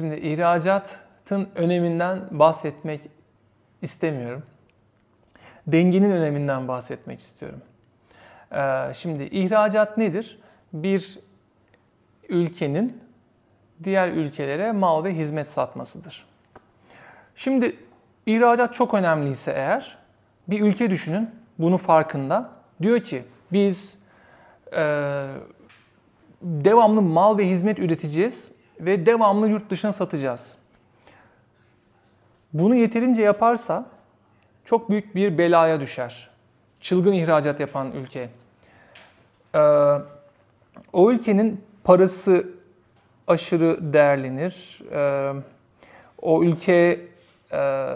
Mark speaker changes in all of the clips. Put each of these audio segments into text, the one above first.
Speaker 1: Şimdi ihracatın öneminden bahsetmek istemiyorum. Dengenin öneminden bahsetmek istiyorum. Ee, şimdi ihracat nedir? Bir ülkenin diğer ülkelere mal ve hizmet satmasıdır. Şimdi ihracat çok önemliyse eğer bir ülke düşünün bunun farkında. Diyor ki biz e, devamlı mal ve hizmet üreteceğiz ve devamlı yurt dışına satacağız. Bunu yeterince yaparsa çok büyük bir belaya düşer. Çılgın ihracat yapan ülke. Ee, o ülkenin parası aşırı değerlenir. Ee, o ülke e,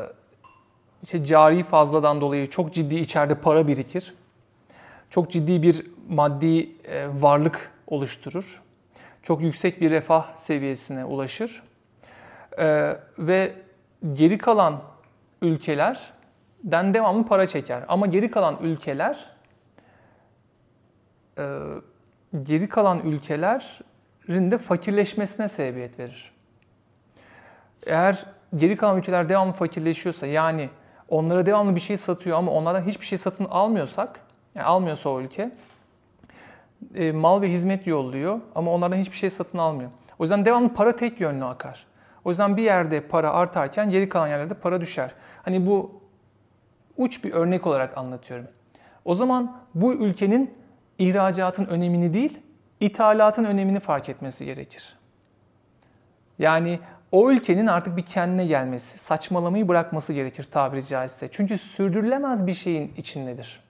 Speaker 1: işte cari fazladan dolayı çok ciddi içeride para birikir. Çok ciddi bir maddi e, varlık oluşturur. Çok yüksek bir refah seviyesine ulaşır. Ee, ve geri kalan ülkelerden devamlı para çeker. Ama geri kalan ülkeler e, geri kalan ülkelerin de fakirleşmesine sebebiyet verir. Eğer geri kalan ülkeler devamlı fakirleşiyorsa yani onlara devamlı bir şey satıyor ama onlardan hiçbir şey satın almıyorsak, yani almıyorsa o ülke e, mal ve hizmet yolluyor ama onlardan hiçbir şey satın almıyor. O yüzden devamlı para tek yönlü akar. O yüzden bir yerde para artarken geri kalan yerlerde para düşer. Hani bu uç bir örnek olarak anlatıyorum. O zaman bu ülkenin ihracatın önemini değil, ithalatın önemini fark etmesi gerekir. Yani o ülkenin artık bir kendine gelmesi, saçmalamayı bırakması gerekir tabiri caizse. Çünkü sürdürülemez bir şeyin içindedir.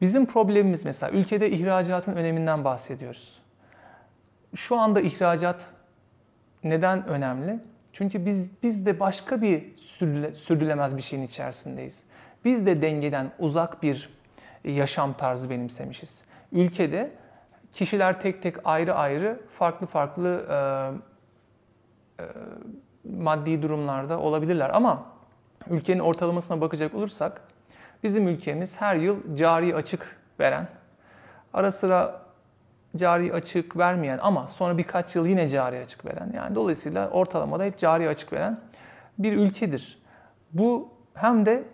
Speaker 1: Bizim problemimiz mesela ülkede ihracatın öneminden bahsediyoruz. Şu anda ihracat neden önemli? Çünkü biz biz de başka bir sürdürülemez bir şeyin içerisindeyiz. Biz de dengeden uzak bir yaşam tarzı benimsemişiz. Ülkede kişiler tek tek ayrı ayrı farklı farklı e, e, maddi durumlarda olabilirler ama ülkenin ortalamasına bakacak olursak bizim ülkemiz her yıl cari açık veren, ara sıra cari açık vermeyen ama sonra birkaç yıl yine cari açık veren yani dolayısıyla ortalamada hep cari açık veren bir ülkedir. Bu hem de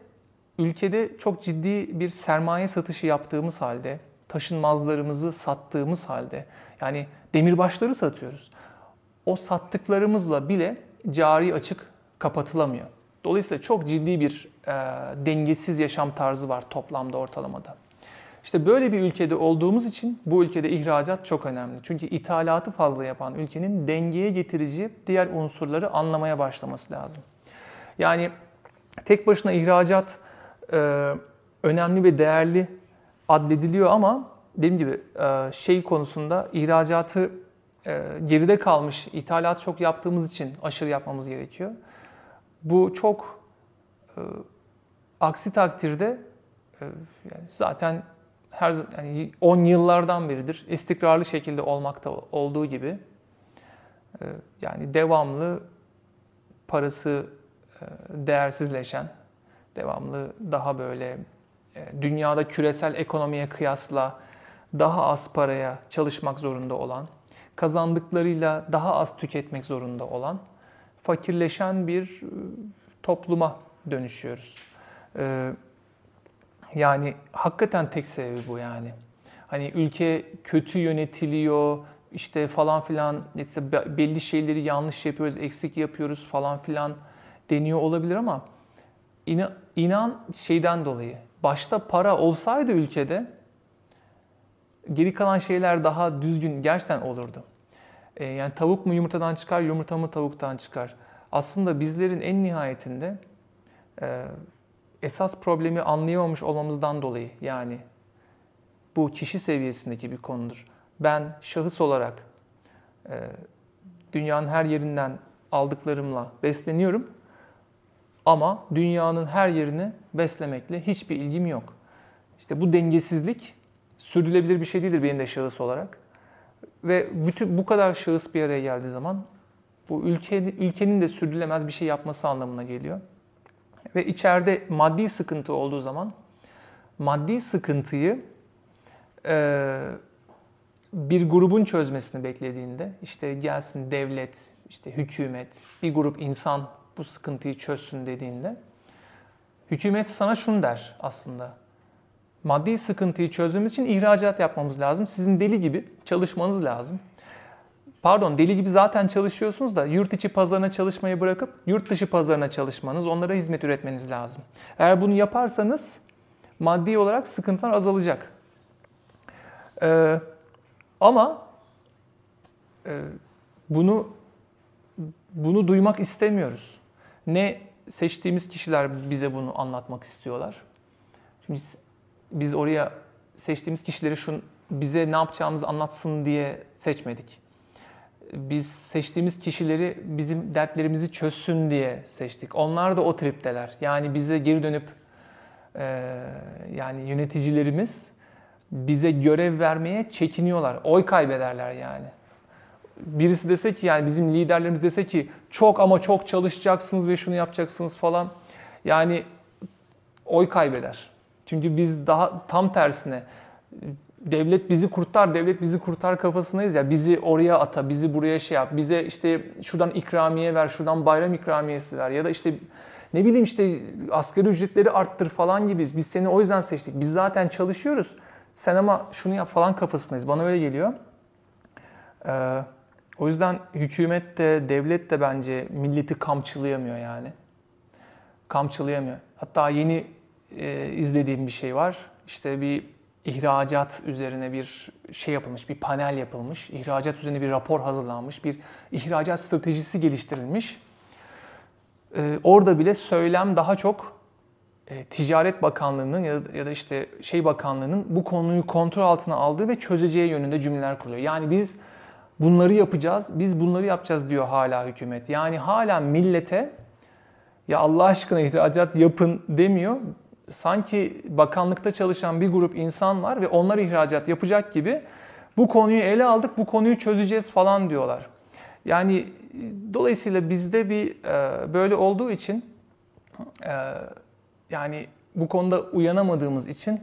Speaker 1: ülkede çok ciddi bir sermaye satışı yaptığımız halde, taşınmazlarımızı sattığımız halde yani demirbaşları satıyoruz. O sattıklarımızla bile cari açık kapatılamıyor. Dolayısıyla çok ciddi bir e, dengesiz yaşam tarzı var toplamda ortalamada. İşte böyle bir ülkede olduğumuz için bu ülkede ihracat çok önemli. Çünkü ithalatı fazla yapan ülkenin dengeye getirici diğer unsurları anlamaya başlaması lazım. Yani tek başına ihracat e, önemli ve değerli addediliyor ama dediğim gibi e, şey konusunda ihracatı e, geride kalmış, ithalat çok yaptığımız için aşırı yapmamız gerekiyor. Bu çok e, aksi takdirde e, yani zaten her yani 10 yıllardan beridir istikrarlı şekilde olmakta olduğu gibi e, yani devamlı parası e, değersizleşen, devamlı daha böyle e, dünyada küresel ekonomiye kıyasla daha az paraya çalışmak zorunda olan, kazandıklarıyla daha az tüketmek zorunda olan, fakirleşen bir topluma dönüşüyoruz. Yani hakikaten tek sebebi bu yani. Hani ülke kötü yönetiliyor, işte falan filan işte belli şeyleri yanlış yapıyoruz, eksik yapıyoruz falan filan deniyor olabilir ama inan şeyden dolayı. Başta para olsaydı ülkede geri kalan şeyler daha düzgün gerçekten olurdu. Ee, yani tavuk mu yumurtadan çıkar, yumurta mı tavuktan çıkar? Aslında bizlerin en nihayetinde e, esas problemi anlayamamış olmamızdan dolayı yani bu kişi seviyesindeki bir konudur. Ben şahıs olarak e, dünyanın her yerinden aldıklarımla besleniyorum ama dünyanın her yerini beslemekle hiçbir ilgim yok. İşte bu dengesizlik sürdürülebilir bir şey değildir benim de şahıs olarak. Ve bütün bu kadar şahıs bir araya geldiği zaman bu ülke, ülkenin de sürdürülemez bir şey yapması anlamına geliyor. Ve içeride maddi sıkıntı olduğu zaman maddi sıkıntıyı e, bir grubun çözmesini beklediğinde işte gelsin devlet, işte hükümet, bir grup insan bu sıkıntıyı çözsün dediğinde hükümet sana şunu der aslında. Maddi sıkıntıyı çözmemiz için ihracat yapmamız lazım. Sizin deli gibi çalışmanız lazım. Pardon deli gibi zaten çalışıyorsunuz da yurt içi pazarına çalışmayı bırakıp yurt dışı pazarına çalışmanız, onlara hizmet üretmeniz lazım. Eğer bunu yaparsanız maddi olarak sıkıntılar azalacak. Ee, ama e, bunu bunu duymak istemiyoruz. Ne seçtiğimiz kişiler bize bunu anlatmak istiyorlar. Şimdi biz oraya seçtiğimiz kişileri şun bize ne yapacağımızı anlatsın diye seçmedik. Biz seçtiğimiz kişileri bizim dertlerimizi çözsün diye seçtik. Onlar da o tripteler. Yani bize geri dönüp e, yani yöneticilerimiz bize görev vermeye çekiniyorlar. Oy kaybederler yani. Birisi dese ki yani bizim liderlerimiz dese ki çok ama çok çalışacaksınız ve şunu yapacaksınız falan. Yani oy kaybeder. Çünkü biz daha tam tersine devlet bizi kurtar, devlet bizi kurtar kafasındayız ya. Bizi oraya ata, bizi buraya şey yap, bize işte şuradan ikramiye ver, şuradan bayram ikramiyesi ver ya da işte ne bileyim işte asgari ücretleri arttır falan gibi. Biz seni o yüzden seçtik. Biz zaten çalışıyoruz. Sen ama şunu yap falan kafasındayız. Bana öyle geliyor. Ee, o yüzden hükümet de devlet de bence milleti kamçılayamıyor yani. Kamçılayamıyor. Hatta yeni e, izlediğim bir şey var. İşte bir ihracat üzerine bir şey yapılmış, bir panel yapılmış. İhracat üzerine bir rapor hazırlanmış. Bir ihracat stratejisi geliştirilmiş. Ee, orada bile söylem daha çok e, Ticaret Bakanlığı'nın ya da, ya da işte şey Bakanlığı'nın bu konuyu kontrol altına aldığı ve çözeceği yönünde cümleler kuruyor. Yani biz bunları yapacağız, biz bunları yapacağız diyor hala hükümet. Yani hala millete ya Allah aşkına ihracat yapın demiyor. Sanki bakanlıkta çalışan bir grup insan var ve onlar ihracat yapacak gibi bu konuyu ele aldık, bu konuyu çözeceğiz falan diyorlar. Yani dolayısıyla bizde bir e, böyle olduğu için e, yani bu konuda uyanamadığımız için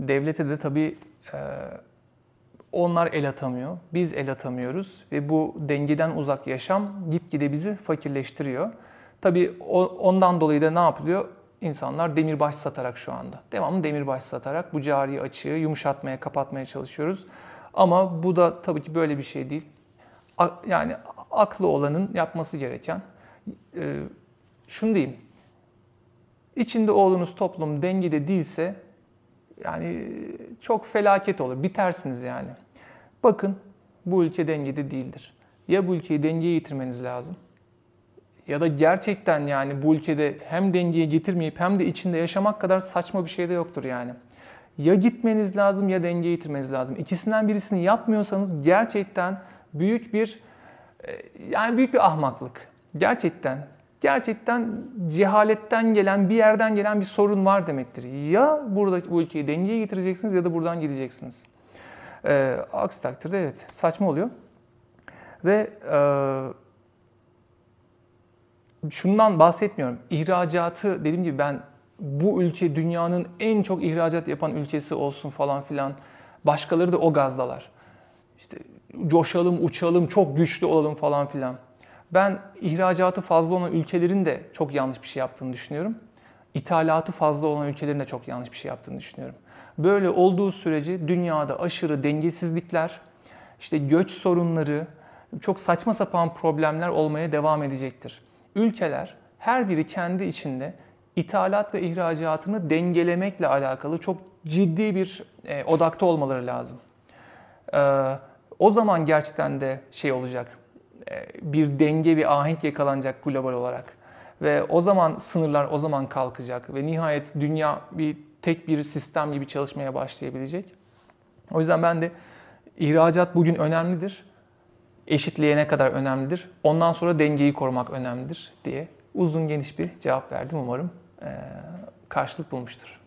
Speaker 1: devlete de tabii e, onlar el atamıyor, biz el atamıyoruz ve bu dengeden uzak yaşam gitgide bizi fakirleştiriyor. Tabii ondan dolayı da ne yapılıyor? İnsanlar demirbaş satarak şu anda. Devamlı demirbaş satarak bu cari açığı yumuşatmaya, kapatmaya çalışıyoruz. Ama bu da tabii ki böyle bir şey değil. Yani aklı olanın yapması gereken, e, şunu diyeyim, İçinde olduğunuz toplum dengede değilse yani çok felaket olur. Bitersiniz yani. Bakın bu ülke dengede değildir. Ya bu ülkeyi dengeye getirmeniz lazım ya da gerçekten yani bu ülkede hem dengeye getirmeyip hem de içinde yaşamak kadar saçma bir şey de yoktur yani. Ya gitmeniz lazım ya dengeye getirmeniz lazım. İkisinden birisini yapmıyorsanız gerçekten büyük bir e, yani büyük bir ahmaklık. Gerçekten gerçekten cehaletten gelen, bir yerden gelen bir sorun var demektir. Ya burada bu ülkeyi dengeye getireceksiniz ya da buradan gideceksiniz. Ee, aksi takdirde evet saçma oluyor. Ve e, şundan bahsetmiyorum. İhracatı dediğim gibi ben bu ülke dünyanın en çok ihracat yapan ülkesi olsun falan filan. Başkaları da o gazdalar. İşte coşalım, uçalım, çok güçlü olalım falan filan. Ben ihracatı fazla olan ülkelerin de çok yanlış bir şey yaptığını düşünüyorum. İthalatı fazla olan ülkelerin de çok yanlış bir şey yaptığını düşünüyorum. Böyle olduğu sürece dünyada aşırı dengesizlikler, işte göç sorunları, çok saçma sapan problemler olmaya devam edecektir. Ülkeler her biri kendi içinde ithalat ve ihracatını dengelemekle alakalı çok ciddi bir e, odakta olmaları lazım. E, o zaman gerçekten de şey olacak, e, bir denge, bir ahenk yakalanacak global olarak. Ve o zaman sınırlar o zaman kalkacak ve nihayet dünya bir tek bir sistem gibi çalışmaya başlayabilecek. O yüzden ben de ihracat bugün önemlidir. Eşitleyene kadar önemlidir. Ondan sonra dengeyi korumak önemlidir diye uzun geniş bir cevap verdim. Umarım karşılık bulmuştur.